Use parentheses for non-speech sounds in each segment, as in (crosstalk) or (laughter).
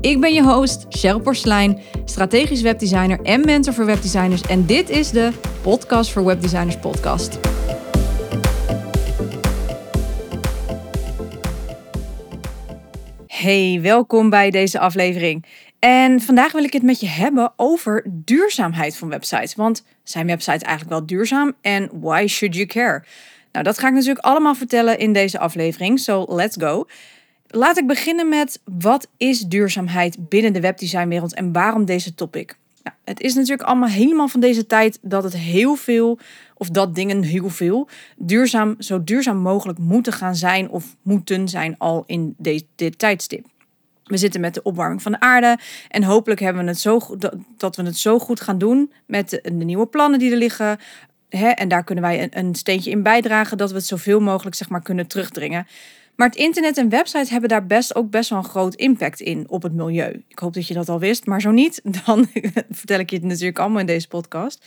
Ik ben je host, Cheryl Porslein, strategisch webdesigner en mentor voor webdesigners. En dit is de Podcast voor Webdesigners podcast. Hey, welkom bij deze aflevering. En vandaag wil ik het met je hebben over duurzaamheid van websites. Want zijn websites eigenlijk wel duurzaam en why should you care? Nou, dat ga ik natuurlijk allemaal vertellen in deze aflevering, so let's go. Laat ik beginnen met wat is duurzaamheid binnen de webdesignwereld en waarom deze topic? Nou, het is natuurlijk allemaal helemaal van deze tijd dat het heel veel, of dat dingen heel veel, duurzaam, zo duurzaam mogelijk moeten gaan zijn of moeten zijn al in dit, dit tijdstip. We zitten met de opwarming van de aarde en hopelijk hebben we het zo dat we het zo goed gaan doen met de, nieuwe plannen die er liggen. Hè, en daar kunnen wij een, een steentje in bijdragen dat we het zoveel mogelijk zeg maar, kunnen terugdringen. Maar het internet en websites hebben daar best ook best wel een groot impact in op het milieu. Ik hoop dat je dat al wist, maar zo niet, (laughs) dan vertel ik je het natuurlijk allemaal in deze podcast.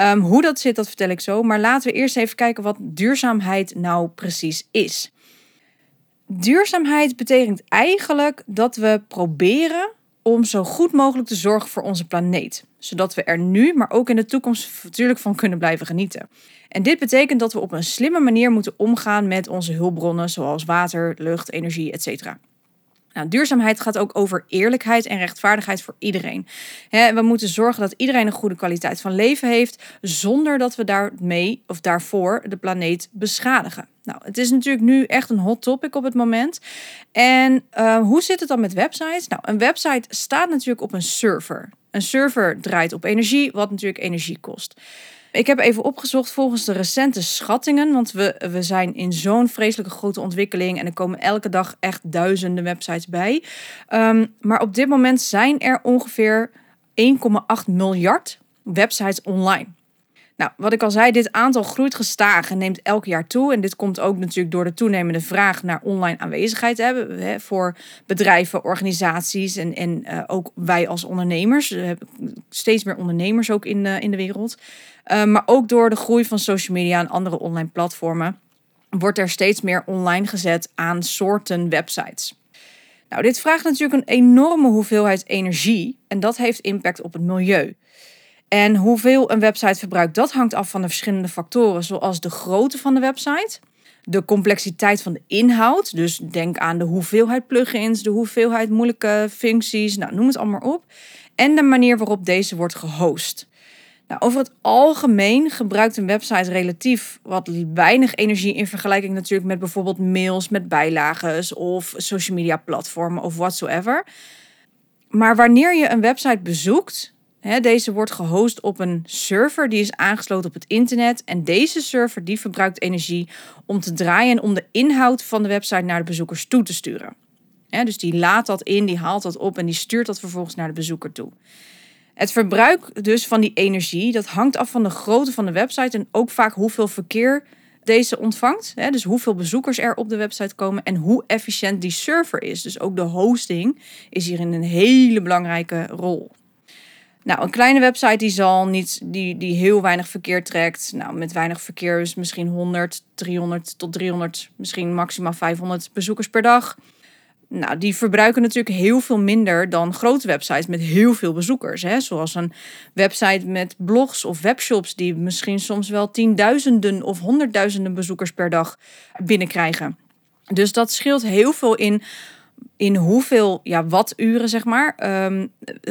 Um, hoe dat zit, dat vertel ik zo. Maar laten we eerst even kijken wat duurzaamheid nou precies is. Duurzaamheid betekent eigenlijk dat we proberen om zo goed mogelijk te zorgen voor onze planeet. Zodat we er nu, maar ook in de toekomst natuurlijk van kunnen blijven genieten. En dit betekent dat we op een slimme manier moeten omgaan met onze hulpbronnen, zoals water, lucht, energie, etc. Nou, duurzaamheid gaat ook over eerlijkheid en rechtvaardigheid voor iedereen. we moeten zorgen dat iedereen een goede kwaliteit van leven heeft, zonder dat we daarmee of daarvoor de planeet beschadigen. Nou, het is natuurlijk nu echt een hot topic op het moment. En uh, hoe zit het dan met websites? Nou, een website staat natuurlijk op een server. Een server draait op energie, wat natuurlijk energie kost. Ik heb even opgezocht volgens de recente schattingen, want we, we zijn in zo'n vreselijke grote ontwikkeling en er komen elke dag echt duizenden websites bij. Um, maar op dit moment zijn er ongeveer 1,8 miljard websites online. Nou, wat ik al zei, dit aantal groeit gestaag en neemt elk jaar toe. En dit komt ook natuurlijk door de toenemende vraag naar online aanwezigheid hebben hè, voor bedrijven, organisaties en, en uh, ook wij als ondernemers. We hebben steeds meer ondernemers ook in, uh, in de wereld. Uh, maar ook door de groei van social media en andere online platformen wordt er steeds meer online gezet aan soorten websites. Nou, dit vraagt natuurlijk een enorme hoeveelheid energie en dat heeft impact op het milieu. En hoeveel een website verbruikt, dat hangt af van de verschillende factoren, zoals de grootte van de website, de complexiteit van de inhoud. Dus denk aan de hoeveelheid plugins, de hoeveelheid moeilijke functies, nou, noem het allemaal op. En de manier waarop deze wordt gehost. Nou, over het algemeen gebruikt een website relatief wat weinig energie in vergelijking natuurlijk met bijvoorbeeld mails met bijlagen of social media platformen of whatsoever. Maar wanneer je een website bezoekt, deze wordt gehost op een server die is aangesloten op het internet. En deze server die verbruikt energie om te draaien en om de inhoud van de website naar de bezoekers toe te sturen. dus die laat dat in, die haalt dat op en die stuurt dat vervolgens naar de bezoeker toe. Het verbruik dus van die energie, dat hangt af van de grootte van de website en ook vaak hoeveel verkeer deze ontvangt. Dus hoeveel bezoekers er op de website komen en hoe efficiënt die server is. Dus ook de hosting is hierin een hele belangrijke rol. Nou, een kleine website die zal niet, die, die heel weinig verkeer trekt. Nou, met weinig verkeer is misschien 100, 300 tot 300, misschien maximaal 500 bezoekers per dag. Nou, die verbruiken natuurlijk heel veel minder dan grote websites met heel veel bezoekers. Hè? Zoals een website met blogs of webshops die misschien soms wel tienduizenden of honderdduizenden bezoekers per dag binnenkrijgen. Dus dat scheelt heel veel in in hoeveel ja, watturen zeg maar, ehm,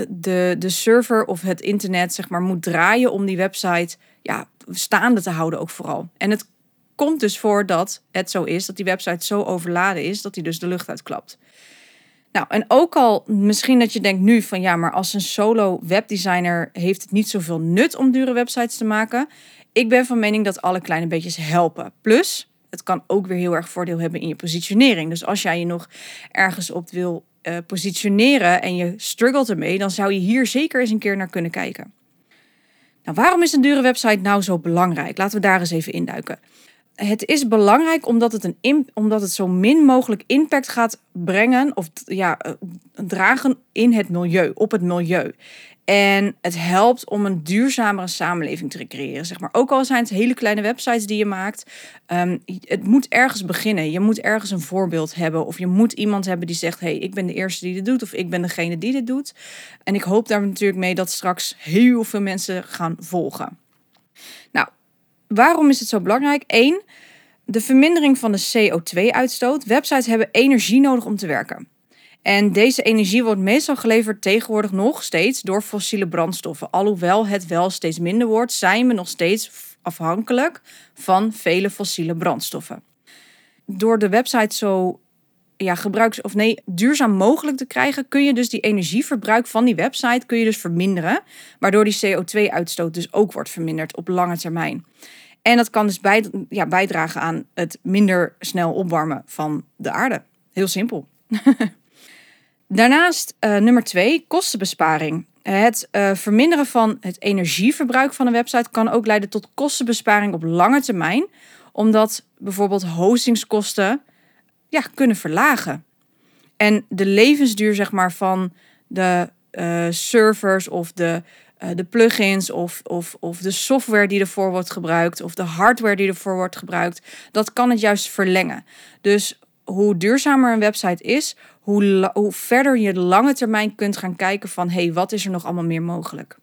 de, de server of het internet zeg maar, moet draaien om die website ja, staande te houden ook vooral. En het komt dus voor dat het zo is, dat die website zo overladen is, dat die dus de lucht uitklapt. Nou, en ook al misschien dat je denkt nu van ja, maar als een solo webdesigner heeft het niet zoveel nut om dure websites te maken. Ik ben van mening dat alle kleine beetjes helpen. Plus, het kan ook weer heel erg voordeel hebben in je positionering. Dus als jij je nog ergens op wil uh, positioneren en je struggelt ermee, dan zou je hier zeker eens een keer naar kunnen kijken. Nou, waarom is een dure website nou zo belangrijk? Laten we daar eens even induiken. Het is belangrijk omdat het, een omdat het zo min mogelijk impact gaat brengen of ja, eh, dragen in het milieu, op het milieu. En het helpt om een duurzamere samenleving te creëren. Zeg maar. Ook al zijn het hele kleine websites die je maakt. Um, het moet ergens beginnen. Je moet ergens een voorbeeld hebben. Of je moet iemand hebben die zegt: hey, ik ben de eerste die dit doet. Of ik ben degene die dit doet. En ik hoop daar natuurlijk mee dat straks heel veel mensen gaan volgen. Nou, waarom is het zo belangrijk? Eén, de vermindering van de CO2-uitstoot. Websites hebben energie nodig om te werken. En deze energie wordt meestal geleverd tegenwoordig nog steeds door fossiele brandstoffen. Alhoewel het wel steeds minder wordt, zijn we nog steeds afhankelijk van vele fossiele brandstoffen. Door de website zo ja, gebruiks of nee, duurzaam mogelijk te krijgen, kun je dus die energieverbruik van die website kun je dus verminderen, waardoor die CO2-uitstoot dus ook wordt verminderd op lange termijn. En dat kan dus bij, ja, bijdragen aan het minder snel opwarmen van de aarde. Heel simpel. (laughs) Daarnaast uh, nummer twee, kostenbesparing. Het uh, verminderen van het energieverbruik van een website kan ook leiden tot kostenbesparing op lange termijn, omdat bijvoorbeeld hostingskosten ja, kunnen verlagen. En de levensduur zeg maar, van de uh, servers of de, de plugins of, of, of de software die ervoor wordt gebruikt of de hardware die ervoor wordt gebruikt, dat kan het juist verlengen. Dus hoe duurzamer een website is, hoe, hoe verder je de lange termijn kunt gaan kijken van hé, hey, wat is er nog allemaal meer mogelijk.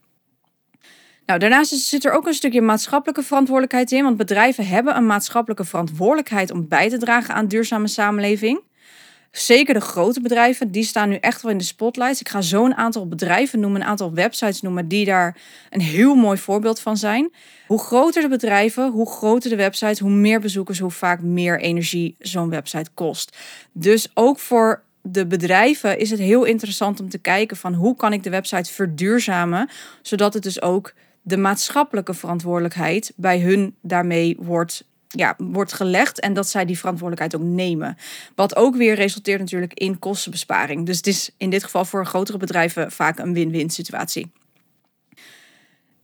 Nou, daarnaast zit er ook een stukje maatschappelijke verantwoordelijkheid in, want bedrijven hebben een maatschappelijke verantwoordelijkheid om bij te dragen aan duurzame samenleving. Zeker de grote bedrijven, die staan nu echt wel in de spotlight. Ik ga zo een aantal bedrijven noemen, een aantal websites noemen die daar een heel mooi voorbeeld van zijn. Hoe groter de bedrijven, hoe groter de websites, hoe meer bezoekers, hoe vaak meer energie zo'n website kost. Dus ook voor de bedrijven is het heel interessant om te kijken van hoe kan ik de website verduurzamen, zodat het dus ook de maatschappelijke verantwoordelijkheid bij hun daarmee wordt ja, wordt gelegd en dat zij die verantwoordelijkheid ook nemen. Wat ook weer resulteert natuurlijk in kostenbesparing. Dus het is in dit geval voor grotere bedrijven vaak een win-win situatie.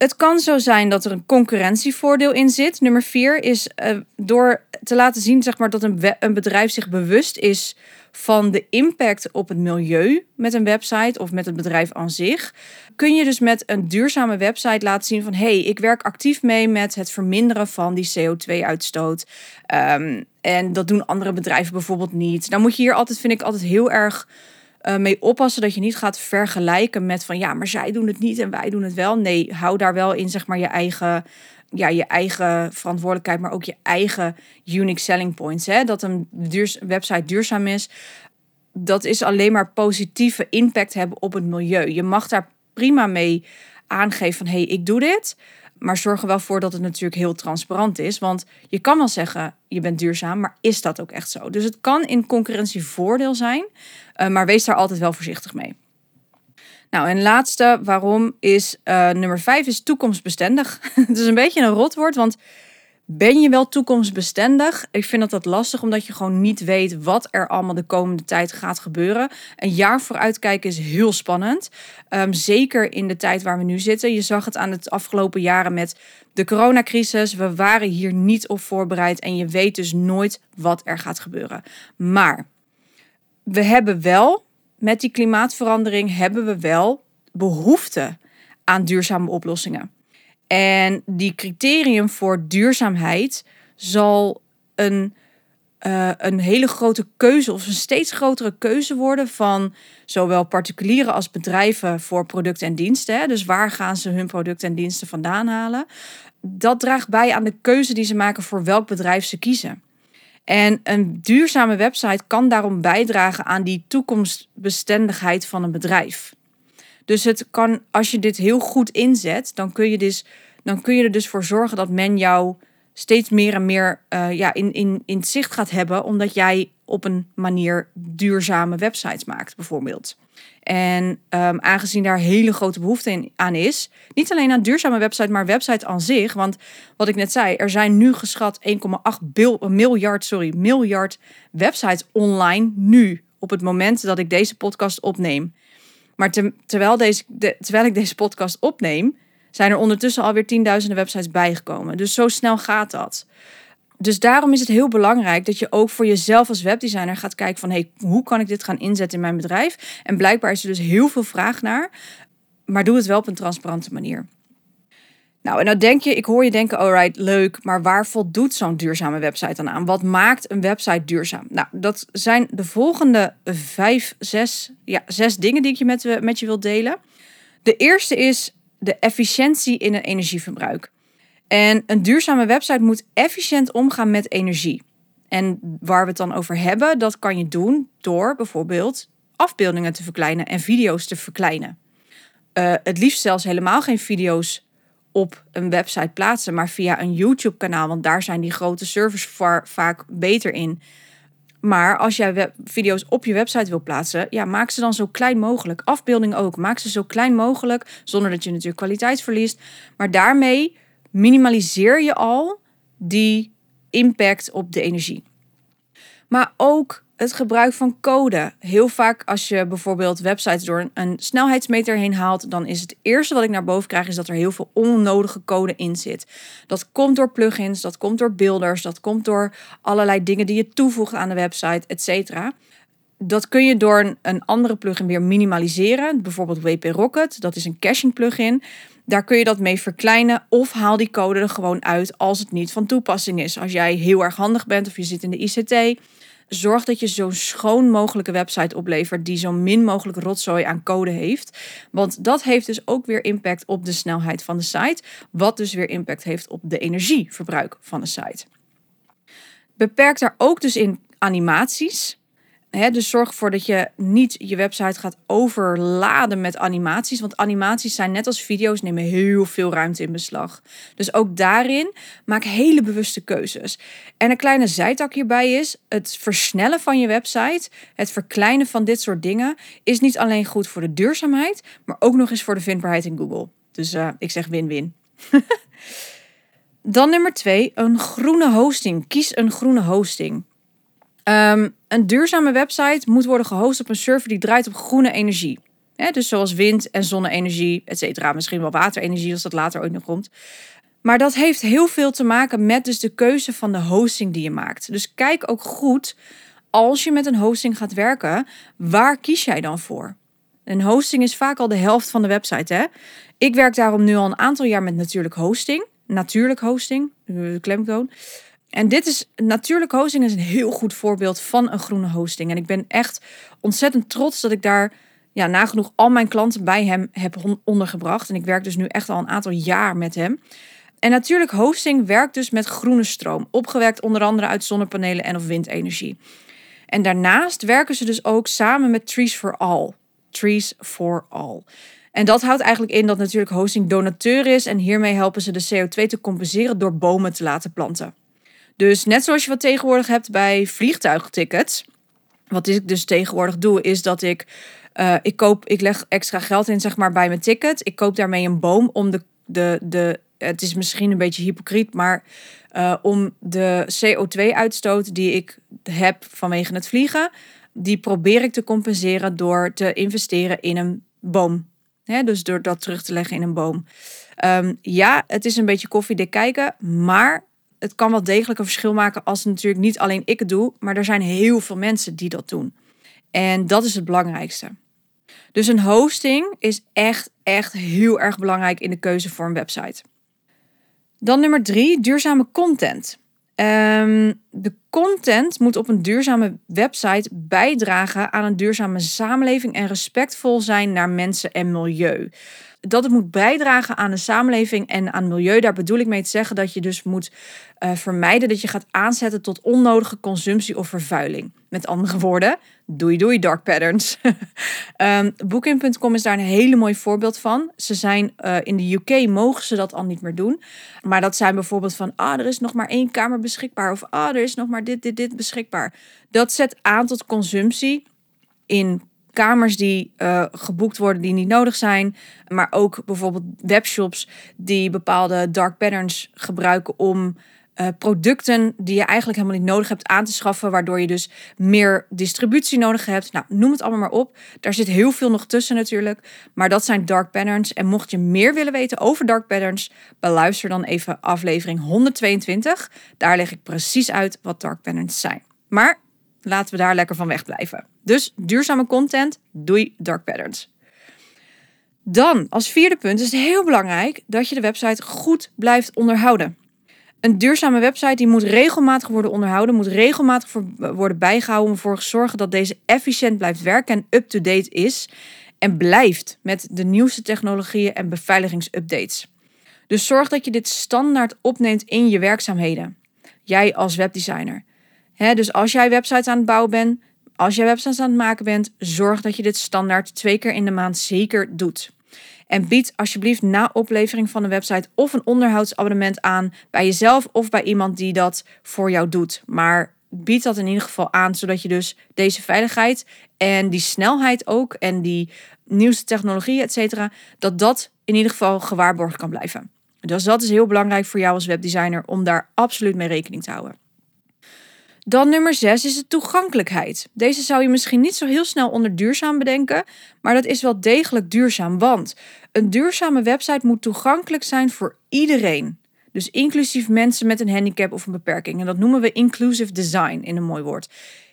Het kan zo zijn dat er een concurrentievoordeel in zit. Nummer vier is uh, door te laten zien zeg maar, dat een, een bedrijf zich bewust is van de impact op het milieu met een website of met het bedrijf aan zich, kun je dus met een duurzame website laten zien van hé, hey, ik werk actief mee met het verminderen van die CO2-uitstoot. Ehm, en dat doen andere bedrijven bijvoorbeeld niet. Dan moet je hier altijd, vind ik, altijd heel erg uh, mee oppassen dat je niet gaat vergelijken met van ja, maar zij doen het niet en wij doen het wel. Nee, hou daar wel in zeg maar je eigen, ja, je eigen verantwoordelijkheid, maar ook je eigen unique selling points. Hè? Dat een website duurzaam is, dat is alleen maar positieve impact hebben op het milieu. Je mag daar prima mee aangeven van hé, hey, ik doe dit. Maar zorg er wel voor dat het natuurlijk heel transparant is. Want je kan wel zeggen, je bent duurzaam, maar is dat ook echt zo? Dus het kan in concurrentie voordeel zijn, uh, maar wees daar altijd wel voorzichtig mee. Nou, en laatste, waarom is uh, nummer vijf is toekomstbestendig. (laughs) het is een beetje een rotwoord, want ben je wel toekomstbestendig? Ik vind dat dat lastig, omdat je gewoon niet weet wat er allemaal de komende tijd gaat gebeuren. Een jaar vooruitkijken is heel spannend. Um, zeker in de tijd waar we nu zitten. Je zag het aan het afgelopen jaren met de coronacrisis. We waren hier niet op voorbereid en je weet dus nooit wat er gaat gebeuren. Maar we hebben wel, met die klimaatverandering, hebben we wel behoefte aan duurzame oplossingen. En die criterium voor duurzaamheid zal een, uh, een hele grote keuze of een steeds grotere keuze worden van zowel particulieren als bedrijven voor producten en diensten. Hè? Dus waar gaan ze hun producten en diensten vandaan halen? Dat draagt bij aan de keuze die ze maken voor welk bedrijf ze kiezen. En een duurzame website kan daarom bijdragen aan die toekomstbestendigheid van een bedrijf. Dus het kan, als je dit heel goed inzet, dan kun je, dus, dan kun je er dus voor zorgen dat men jou steeds meer en meer uh, ja, in, in, in het zicht gaat hebben, omdat jij op een manier duurzame websites maakt, bijvoorbeeld. En um, aangezien daar hele grote behoefte in, aan is, niet alleen aan duurzame websites, maar websites aan zich. Want wat ik net zei, er zijn nu geschat 1,8 miljard, sorry, miljard websites online nu, op het moment dat ik deze podcast opneem. Maar terwijl, deze, terwijl ik deze podcast opneem, zijn er ondertussen alweer tienduizenden websites bijgekomen. Dus zo snel gaat dat. Dus daarom is het heel belangrijk dat je ook voor jezelf als webdesigner gaat kijken van hey, hoe kan ik dit gaan inzetten in mijn bedrijf? En blijkbaar is er dus heel veel vraag naar, maar doe het wel op een transparante manier. Nou, en nou denk je, ik hoor je denken, alright, leuk, maar waar voldoet zo'n duurzame website dan aan? Wat maakt een website duurzaam? Nou, dat zijn de volgende vijf, zes, ja, zes dingen die ik je met, met je wil delen. De eerste is de efficiëntie in het energieverbruik. En een duurzame website moet efficiënt omgaan met energie. En waar we het dan over hebben, dat kan je doen door bijvoorbeeld afbeeldingen te verkleinen en video's te verkleinen. Uh, het liefst zelfs helemaal geen video's op een website plaatsen, maar via een YouTube-kanaal, want daar zijn die grote servers vaak beter in. Maar als jij video's op je website wil plaatsen, ja, maak ze dan zo klein mogelijk. Afbeeldingen ook, maak ze zo klein mogelijk, zonder dat je natuurlijk kwaliteit verliest. Maar daarmee minimaliseer je al die impact op de energie. Maar ook het gebruik van code. Heel vaak als je bijvoorbeeld websites door een snelheidsmeter heen haalt, dan is het eerste wat ik naar boven krijg is dat er heel veel onnodige code in zit. Dat komt door plugins, dat komt door builders, dat komt door allerlei dingen die je toevoegt aan de website, etc. Dat kun je door een andere plugin weer minimaliseren. Bijvoorbeeld WP Rocket, dat is een caching plugin. Daar kun je dat mee verkleinen of haal die code er gewoon uit als het niet van toepassing is. Als jij heel erg handig bent of je zit in de ICT, zorg dat je zo schoon mogelijke website oplevert die zo min mogelijk rotzooi aan code heeft. Want dat heeft dus ook weer impact op de snelheid van de site, wat dus weer impact heeft op de energieverbruik van de site. Beperk daar ook dus in animaties dus zorg ervoor dat je niet je website gaat overladen met animaties. Want animaties zijn net als video's, nemen heel veel ruimte in beslag. Dus ook daarin maak hele bewuste keuzes. En een kleine zijtak hierbij is: het versnellen van je website, het verkleinen van dit soort dingen, is niet alleen goed voor de duurzaamheid, maar ook nog eens voor de vindbaarheid in Google. Dus uh, ik zeg win-win. (laughs) Dan nummer twee, een groene hosting. Kies een groene hosting. Ehm, een duurzame website moet worden gehost op een server die draait op groene energie. dus zoals wind- en zonne-energie, et cetera. Misschien wel waterenergie als dat later ooit nog komt. Maar dat heeft heel veel te maken met dus de keuze van de hosting die je maakt. Dus kijk ook goed, als je met een hosting gaat werken, waar kies jij dan voor? Een hosting is vaak al de helft van de website. Hè? Ik werk daarom nu al een aantal jaar met natuurlijk hosting. Natuurlijk hosting, klemtoon. En dit is natuurlijk hosting is een heel goed voorbeeld van een groene hosting. En ik ben echt ontzettend trots dat ik daar ja, nagenoeg al mijn klanten bij hem heb ondergebracht. En ik werk dus nu echt al een aantal jaar met hem. En natuurlijk hosting werkt dus met groene stroom, opgewekt onder andere uit zonnepanelen en of windenergie. En daarnaast werken ze dus ook samen met Trees for All. Trees for All. En dat houdt eigenlijk in dat natuurlijk hosting donateur is en hiermee helpen ze de CO2 te compenseren door bomen te laten planten. Dus net zoals je wat tegenwoordig hebt bij vliegtuigtickets. Wat ik dus tegenwoordig doe, is dat ik. Uh, ik, koop, ik leg extra geld in zeg maar, bij mijn ticket. Ik koop daarmee een boom om de, de, de. Het is misschien een beetje hypocriet, maar uh, om de CO2-uitstoot die ik heb vanwege het vliegen, die probeer ik te compenseren door te investeren in een boom. Dus door dat terug te leggen in een boom. Um, ja, het is een beetje koffiedik kijken, maar het kan wel degelijk een verschil maken als natuurlijk niet alleen ik het doe, maar er zijn heel veel mensen die dat doen. En dat is het belangrijkste. Dus een hosting is echt, echt heel erg belangrijk in de keuze voor een website. Dan nummer drie, duurzame content. Um, de content moet op een duurzame website bijdragen aan een duurzame samenleving en respectvol zijn naar mensen en milieu dat het moet bijdragen aan de samenleving en aan milieu. Daar bedoel ik mee te zeggen dat je dus moet uh, vermijden dat je gaat aanzetten tot onnodige consumptie of vervuiling. Met andere woorden, doei doei dark patterns. (laughs) um, Booking.com is daar een hele mooi voorbeeld van. Ze zijn uh, in de UK mogen ze dat al niet meer doen. Maar dat zijn bijvoorbeeld van, ah, er is nog maar één kamer beschikbaar. Of ah, er is nog maar dit, dit, dit beschikbaar. Dat zet aan tot consumptie in kamers die uh, geboekt worden die niet nodig zijn. Maar ook bijvoorbeeld webshops die bepaalde dark patterns gebruiken om uh, producten die je eigenlijk helemaal niet nodig hebt aan te schaffen, waardoor je dus meer distributie nodig hebt. Nou, noem het allemaal maar op. Daar zit heel veel nog tussen natuurlijk, maar dat zijn dark patterns. En mocht je meer willen weten over dark patterns, beluister dan even aflevering 122. Daar leg ik precies uit wat dark patterns zijn. Maar laten we daar lekker van wegblijven. Dus duurzame content, doei dark patterns. Dan, als vierde punt, is het heel belangrijk dat je de website goed blijft onderhouden. Een duurzame website die moet regelmatig worden onderhouden, moet regelmatig worden bijgehouden om ervoor te zorgen dat deze efficiënt blijft werken en up-to-date is en blijft met de nieuwste technologieën en beveiligingsupdates. Dus zorg dat je dit standaard opneemt in je werkzaamheden. Jij als webdesigner. Dus als jij websites aan het bouwen bent, als jij websites aan het maken bent, zorg dat je dit standaard twee keer in de maand zeker doet. En bied alsjeblieft na oplevering van een website of een onderhoudsabonnement aan bij jezelf of bij iemand die dat voor jou doet. Maar bied dat in ieder geval aan, zodat je dus deze veiligheid en die snelheid ook en die nieuwste technologie, et cetera, dat dat in ieder geval gewaarborgd kan blijven. Dus dat is heel belangrijk voor jou als webdesigner om daar absoluut mee rekening te houden. Dan nummer 6 is de toegankelijkheid. Deze zou je misschien niet zo heel snel onder duurzaam bedenken, maar dat is wel degelijk duurzaam, want een duurzame website moet toegankelijk zijn voor iedereen. Dus inclusief mensen met een handicap of een beperking. En dat noemen we inclusive design in een mooi woord.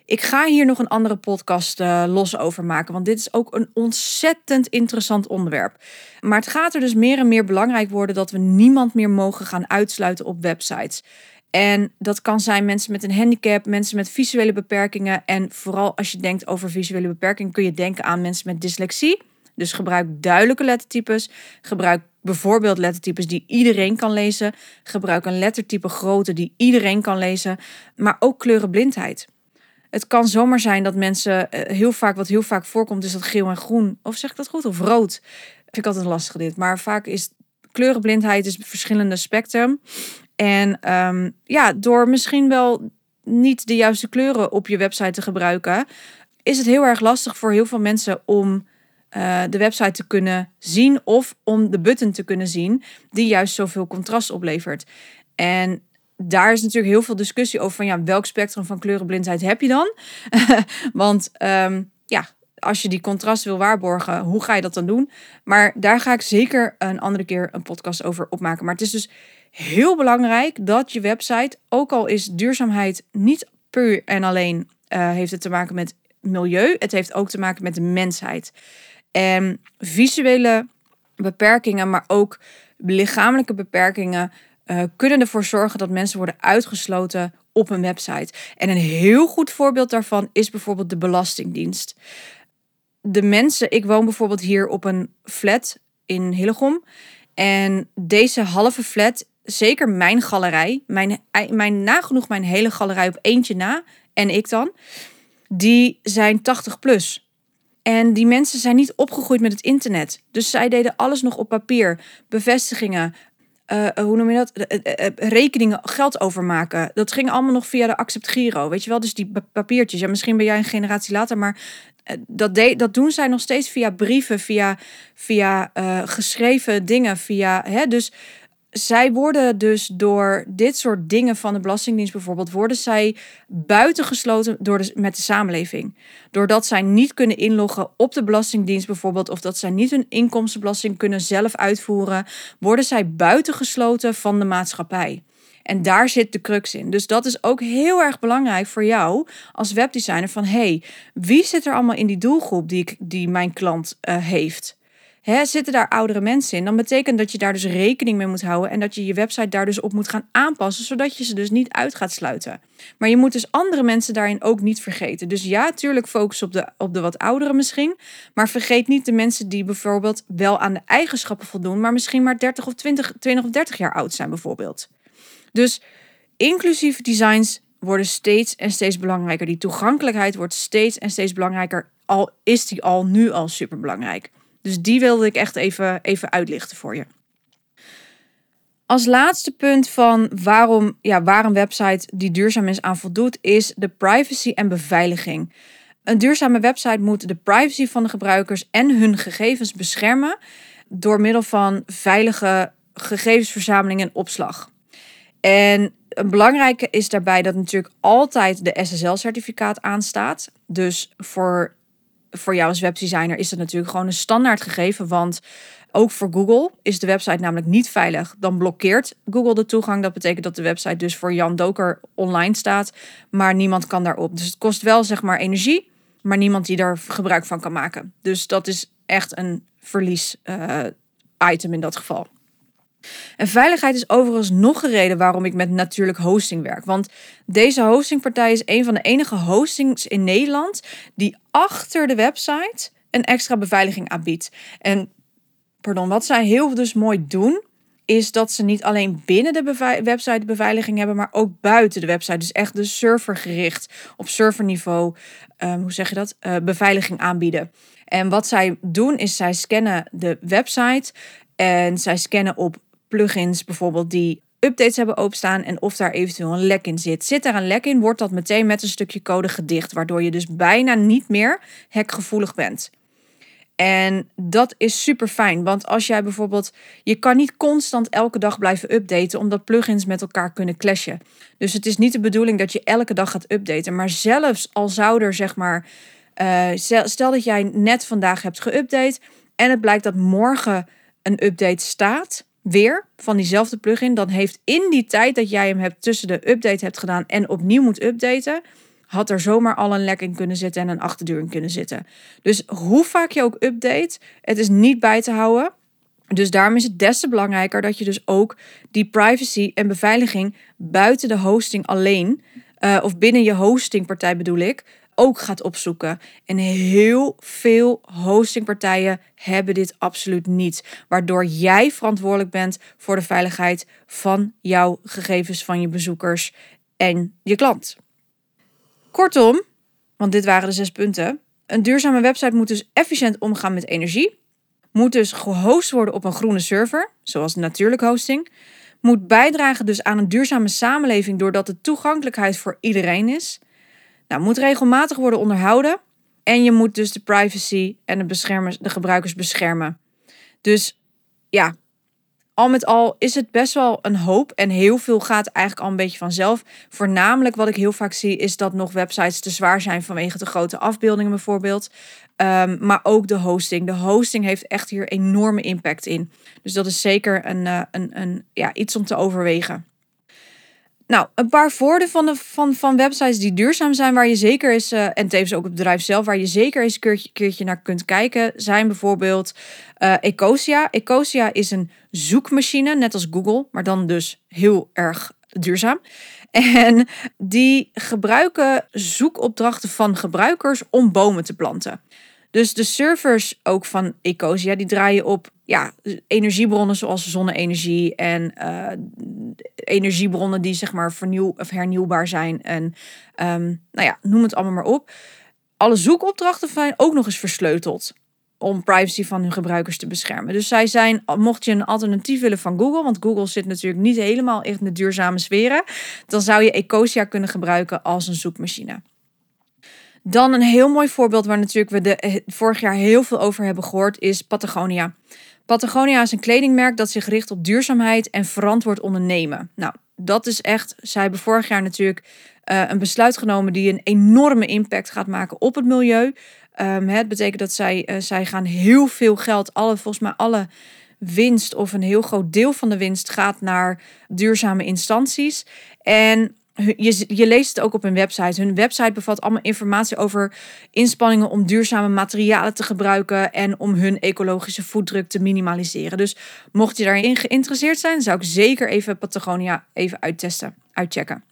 Ik ga hier nog een andere podcast uh, los over maken, want dit is ook een ontzettend interessant onderwerp. Maar het gaat er dus meer en meer belangrijk worden dat we niemand meer mogen gaan uitsluiten op websites. En dat kan zijn mensen met een handicap, mensen met visuele beperkingen. En vooral als je denkt over visuele beperkingen, kun je denken aan mensen met dyslexie. Dus gebruik duidelijke lettertypes. Gebruik bijvoorbeeld lettertypes die iedereen kan lezen. Gebruik een lettertype grootte die iedereen kan lezen. Maar ook kleurenblindheid. Het kan zomaar zijn dat mensen eh, heel vaak, wat heel vaak voorkomt, is dat geel en groen. Of zeg ik dat goed? Of rood. Vind ik altijd lastig dit. Maar vaak is kleurenblindheid is verschillende spectrum. En ehm, ja, door misschien wel niet de juiste kleuren op je website te gebruiken, is het heel erg lastig voor heel veel mensen om uh, de website te kunnen zien of om de button te kunnen zien die juist zoveel contrast oplevert. En daar is natuurlijk heel veel discussie over van ja, welk spectrum van kleurenblindheid heb je dan? (laughs) Want um, ja, als je die contrast wil waarborgen, hoe ga je dat dan doen? Maar daar ga ik zeker een andere keer een podcast over opmaken. Maar het is dus heel belangrijk dat je website, ook al is duurzaamheid niet puur en alleen uh, heeft het te maken met milieu, het heeft ook te maken met de mensheid. En visuele beperkingen, maar ook lichamelijke beperkingen uh, kunnen ervoor zorgen dat mensen worden uitgesloten op een website. En een heel goed voorbeeld daarvan is bijvoorbeeld de Belastingdienst. De mensen, ik woon bijvoorbeeld hier op een flat in Hillegom. En deze halve flat zeker mijn galerij, mijn, mijn nagenoeg mijn hele galerij op eentje na, en ik dan, die zijn 80 plus. En die mensen zijn niet opgegroeid met het internet. Dus zij deden alles nog op papier. Bevestigingen, uh, hoe noem je dat? Uh, rekeningen, geld overmaken. Dat ging allemaal nog via de Accept Giro. Weet je wel, dus die papiertjes. Ja, misschien ben jij een generatie later, maar dat, de, dat doen zij nog steeds via brieven, via, via geschreven dingen. Via, hè, dus zij worden dus door dit soort dingen van de Belastingdienst bijvoorbeeld, worden zij buitengesloten door de, met de samenleving. Doordat zij niet kunnen inloggen op de Belastingdienst bijvoorbeeld, of dat zij niet hun inkomstenbelasting kunnen zelf uitvoeren, worden zij buitengesloten van de maatschappij. En daar zit de crux in. Dus dat is ook heel erg belangrijk voor jou als webdesigner. Van hey, wie zit er allemaal in die doelgroep die, ik, die mijn klant uh, heeft? Hè, zitten daar oudere mensen in, dan betekent dat je daar dus rekening mee moet houden en dat je je website daar dus op moet gaan aanpassen, zodat je ze dus niet uit gaat sluiten. Maar je moet dus andere mensen daarin ook niet vergeten. Dus ja, tuurlijk focus op de, op de wat ouderen misschien, maar vergeet niet de mensen die bijvoorbeeld wel aan de eigenschappen voldoen, maar misschien maar 30 of 20, 20 of 30 jaar oud zijn bijvoorbeeld. Dus inclusieve designs worden steeds en steeds belangrijker. Die toegankelijkheid wordt steeds en steeds belangrijker. Al is die al nu al super belangrijk. Dus die wilde ik echt even, even uitlichten voor je. Als laatste punt van waarom, ja, waar een website die duurzaam is aan voldoet, is de privacy en beveiliging. Een duurzame website moet de privacy van de gebruikers en hun gegevens beschermen door middel van veilige gegevensverzameling en opslag. En een belangrijke is daarbij dat natuurlijk altijd de SSL-certificaat aanstaat. Dus voor, voor jou als webdesigner is dat natuurlijk gewoon een standaard gegeven. Want ook voor Google is de website namelijk niet veilig. Dan blokkeert Google de toegang. Dat betekent dat de website dus voor Jan Doker online staat, maar niemand kan daarop. Dus het kost wel zeg maar energie, maar niemand die daar gebruik van kan maken. Dus dat is echt een verlies uh, item in dat geval. En veiligheid is overigens nog een reden waarom ik met natuurlijk hosting werk. Want deze hostingpartij is een van de enige hostings in Nederland die achter de website een extra beveiliging aanbiedt. En pardon, wat zij heel dus mooi doen, is dat ze niet alleen binnen de website beveiliging hebben, maar ook buiten de website. Dus echt de servergericht op serverniveau, um, hoe zeg je dat, uh, beveiliging aanbieden. En wat zij doen is zij scannen de website en zij scannen op plugins bijvoorbeeld die updates hebben openstaan en of daar eventueel een lek in zit. Zit daar een lek in, wordt dat meteen met een stukje code gedicht, waardoor je dus bijna niet meer hackgevoelig bent. En dat is super fijn, want als jij bijvoorbeeld, je kan niet constant elke dag blijven updaten, omdat plugins met elkaar kunnen clashen. Dus het is niet de bedoeling dat je elke dag gaat updaten, maar zelfs al zou er zeg maar, uh, stel dat jij net vandaag hebt geüpdate en het blijkt dat morgen een update staat, weer van diezelfde plugin, dan heeft in die tijd dat jij hem hebt tussen de update hebt gedaan en opnieuw moet updaten, had er zomaar al een lek in kunnen zitten en een achterdeur in kunnen zitten. Dus hoe vaak je ook update, het is niet bij te houden. Dus daarom is het des te belangrijker dat je dus ook die privacy en beveiliging buiten de hosting alleen, uh, of binnen je hostingpartij bedoel ik, ook gaat opzoeken. En heel veel hostingpartijen hebben dit absoluut niet. Waardoor jij verantwoordelijk bent voor de veiligheid van jouw gegevens, van je bezoekers en je klant. Kortom, want dit waren de zes punten. Een duurzame website moet dus efficiënt omgaan met energie. Moet dus gehost worden op een groene server, zoals natuurlijk hosting. Moet bijdragen dus aan een duurzame samenleving doordat de toegankelijkheid voor iedereen is. Nou, moet regelmatig worden onderhouden. En je moet dus de privacy en de, beschermers, de gebruikers beschermen. Dus ja, al met al is het best wel een hoop. En heel veel gaat eigenlijk al een beetje vanzelf. Voornamelijk wat ik heel vaak zie, is dat nog websites te zwaar zijn vanwege de grote afbeeldingen bijvoorbeeld. Um, maar ook de hosting. De hosting heeft echt hier enorme impact in. Dus dat is zeker een, uh, een, een, ja, iets om te overwegen. Nou, een paar voordelen van, van, van websites die duurzaam zijn, waar je zeker is, uh, en tevens ook het bedrijf zelf, waar je zeker eens een keertje, keertje naar kunt kijken, zijn bijvoorbeeld uh, Ecosia. Ecosia is een zoekmachine, net als Google, maar dan dus heel erg duurzaam. En die gebruiken zoekopdrachten van gebruikers om bomen te planten. Dus de servers ook van Ecosia, die draaien op ja, energiebronnen zoals zonne-energie en uh, energiebronnen die zeg maar vernieuw of hernieuwbaar zijn. En um, nou ja, noem het allemaal maar op. Alle zoekopdrachten zijn ook nog eens versleuteld om privacy van hun gebruikers te beschermen. Dus zij zijn, mocht je een alternatief willen van Google, want Google zit natuurlijk niet helemaal in de duurzame sferen, dan zou je Ecosia kunnen gebruiken als een zoekmachine. Dan een heel mooi voorbeeld waar natuurlijk we de, eh, vorig jaar heel veel over hebben gehoord, is Patagonia. Patagonia is een kledingmerk dat zich richt op duurzaamheid en verantwoord ondernemen. Nou, dat is echt. Zij hebben vorig jaar natuurlijk uh, een besluit genomen die een enorme impact gaat maken op het milieu. Um, het betekent dat zij, uh, zij gaan heel veel geld, alle, volgens mij alle winst of een heel groot deel van de winst gaat naar duurzame instanties. En je, je leest het ook op hun website. Hun website bevat allemaal informatie over inspanningen om duurzame materialen te gebruiken en om hun ecologische voetdruk te minimaliseren. Dus mocht je daarin geïnteresseerd zijn, zou ik zeker even Patagonia even uittesten, uitchecken.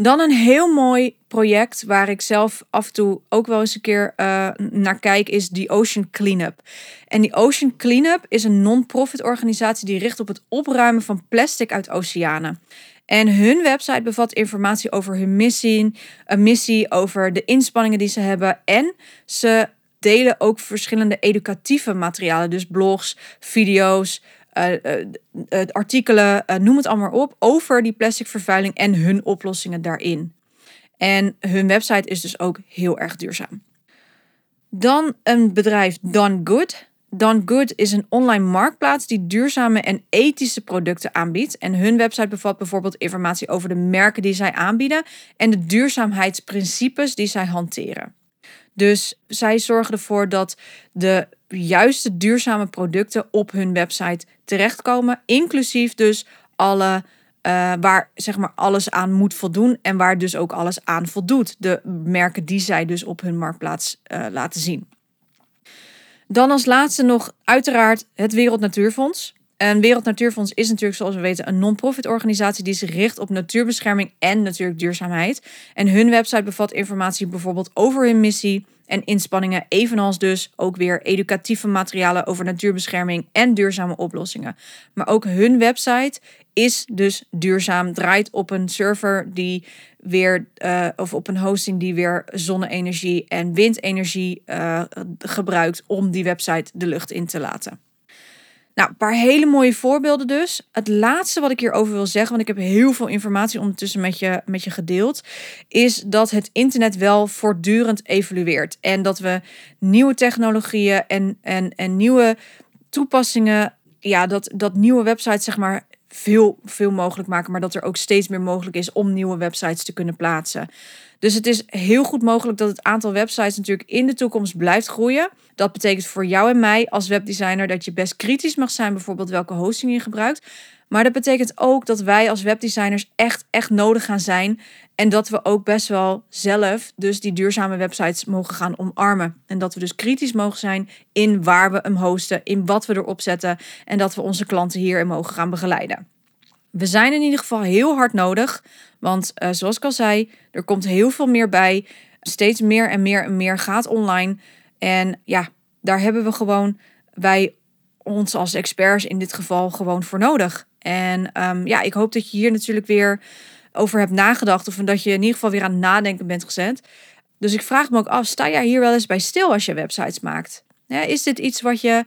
Dan een heel mooi project waar ik zelf af en toe ook wel eens een keer uh, naar kijk, is die Ocean Cleanup. En die Ocean Cleanup is een non-profit organisatie die richt op het opruimen van plastic uit oceanen. En hun website bevat informatie over hun missie, een missie over de inspanningen die ze hebben. En ze delen ook verschillende educatieve materialen, dus blogs, video's, uh, uh, artikelen, noem het allemaal op, over die plastic vervuiling en hun oplossingen daarin. En hun website is dus ook heel erg duurzaam. Dan een bedrijf Done Good. Done Good is een online marktplaats die duurzame en ethische producten aanbiedt. En hun website bevat bijvoorbeeld informatie over de merken die zij aanbieden en de duurzaamheidsprincipes die zij hanteren. Dus zij zorgen ervoor dat de juiste duurzame producten op hun website terechtkomen, inclusief dus alle uh, waar zeg maar alles aan moet voldoen en waar dus ook alles aan voldoet. De merken die zij dus op hun marktplaats uh, laten zien. Dan als laatste nog uiteraard het Wereld Natuurfonds. En Wereld Natuurfonds is natuurlijk, zoals we weten, een non-profit organisatie die zich richt op natuurbescherming en natuurlijk duurzaamheid. En hun website bevat informatie bijvoorbeeld over hun missie en inspanningen, evenals dus ook weer educatieve materialen over natuurbescherming en duurzame oplossingen. Maar ook hun website is dus duurzaam, draait op een server die weer, uh, of op een hosting die weer zonne-energie en windenergie uh, gebruikt om die website de lucht in te laten. Nou, een paar hele mooie voorbeelden dus. Het laatste wat ik hierover wil zeggen, want ik heb heel veel informatie ondertussen met je, met je gedeeld, is dat het internet wel voortdurend evolueert. En dat we nieuwe technologieën en, en, en nieuwe toepassingen, ja, dat, dat nieuwe websites zeg maar veel, veel mogelijk maken, maar dat er ook steeds meer mogelijk is om nieuwe websites te kunnen plaatsen. Dus het is heel goed mogelijk dat het aantal websites natuurlijk in de toekomst blijft groeien. Dat betekent voor jou en mij als webdesigner dat je best kritisch mag zijn, bijvoorbeeld welke hosting je gebruikt. Maar dat betekent ook dat wij als webdesigners echt, echt nodig gaan zijn. En dat we ook best wel zelf dus die duurzame websites mogen gaan omarmen. En dat we dus kritisch mogen zijn in waar we hem hosten, in wat we erop zetten. En dat we onze klanten hierin mogen gaan begeleiden. We zijn in ieder geval heel hard nodig. Want uh, zoals ik al zei, er komt heel veel meer bij. Steeds meer en meer en meer gaat online. En ja, daar hebben we gewoon wij ons als experts in dit geval gewoon voor nodig. En um, ja, ik hoop dat je hier natuurlijk weer over hebt nagedacht. Of dat je in ieder geval weer aan het nadenken bent gezet. Dus ik vraag me ook af, sta jij hier wel eens bij stil als je websites maakt? Is dit iets wat je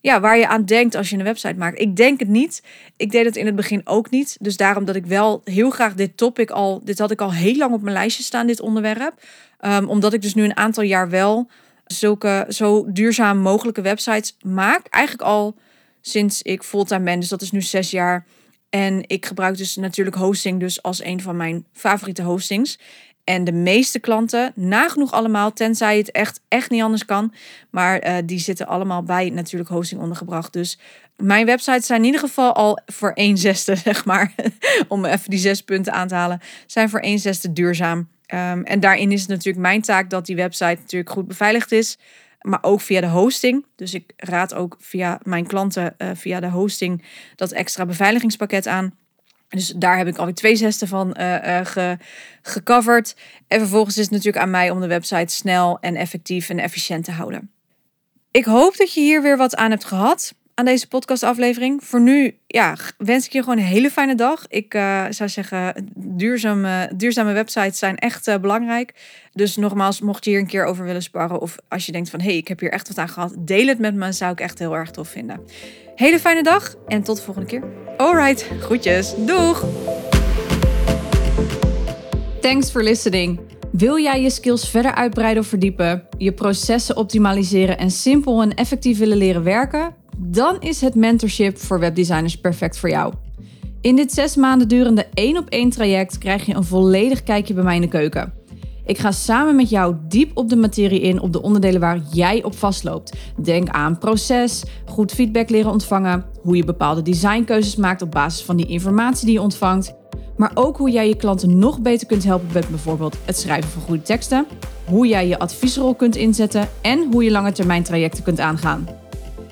ja, waar je aan denkt als je een website maakt. Ik denk het niet. Ik deed het in het begin ook niet. Dus daarom dat ik wel heel graag dit topic al, dit had ik al heel lang op mijn lijstje staan, dit onderwerp. Um, omdat ik dus nu een aantal jaar wel zulke zo duurzaam mogelijke websites maak. Eigenlijk al sinds ik fulltime ben, dus dat is nu zes jaar. En ik gebruik dus natuurlijk hosting dus als een van mijn favoriete hostings. En de meeste klanten, nagenoeg allemaal, tenzij het echt, echt niet anders kan. Maar uh, die zitten allemaal bij natuurlijk hosting ondergebracht. Dus mijn websites zijn in ieder geval al voor 1 zesde, (laughs) zeg maar. om even die zes punten aan te halen. Zijn voor 1 zesde duurzaam. Um, en daarin is het natuurlijk mijn taak dat die website natuurlijk goed beveiligd is. Maar ook via de hosting. Dus ik raad ook via mijn klanten, uh, via de hosting, dat extra beveiligingspakket aan. Dus daar heb ik alweer twee zesde van uh, ge, gecoverd. En vervolgens is het natuurlijk aan mij om de website snel en effectief en efficiënt te houden. Ik hoop dat je hier weer wat aan hebt gehad aan deze podcastaflevering. Voor nu ja, wens ik je gewoon een hele fijne dag. Ik uh, zou zeggen, duurzame, duurzame websites zijn echt uh, belangrijk. Dus nogmaals, mocht je hier een keer over willen sparren... of als je denkt van, hé, hey, ik heb hier echt wat aan gehad... deel het met me, zou ik echt heel erg tof vinden. Hele fijne dag en tot de volgende keer. Alright, groetjes. Doeg! Thanks for listening. Wil jij je skills verder uitbreiden of verdiepen, je processen optimaliseren en simpel en effectief willen leren werken? Dan is het mentorship voor webdesigners perfect voor jou. In dit zes maanden durende één op één traject krijg je een volledig kijkje bij mij in de keuken. Ik ga samen met jou diep op de materie in op de onderdelen waar jij op vastloopt. Denk aan proces, goed feedback leren ontvangen, hoe je bepaalde designkeuzes maakt op basis van die informatie die je ontvangt. Maar ook hoe jij je klanten nog beter kunt helpen met bijvoorbeeld het schrijven van goede teksten, hoe jij je adviesrol kunt inzetten en hoe je lange termijn trajecten kunt aangaan.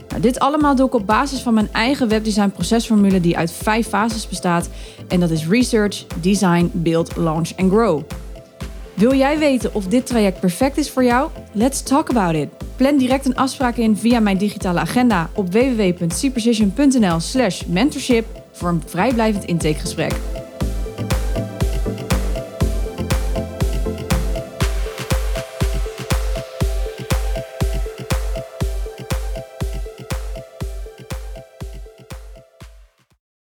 Nou, dit allemaal doe ik op basis van mijn eigen webdesign procesformule die uit vijf fases bestaat. En dat is research, design, build, launch en grow. Wil jij weten of dit traject perfect is voor jou? Let's talk about it. Plan direct een afspraak in via mijn digitale agenda op www.cprecision.nl/slash mentorship voor een vrijblijvend intakegesprek.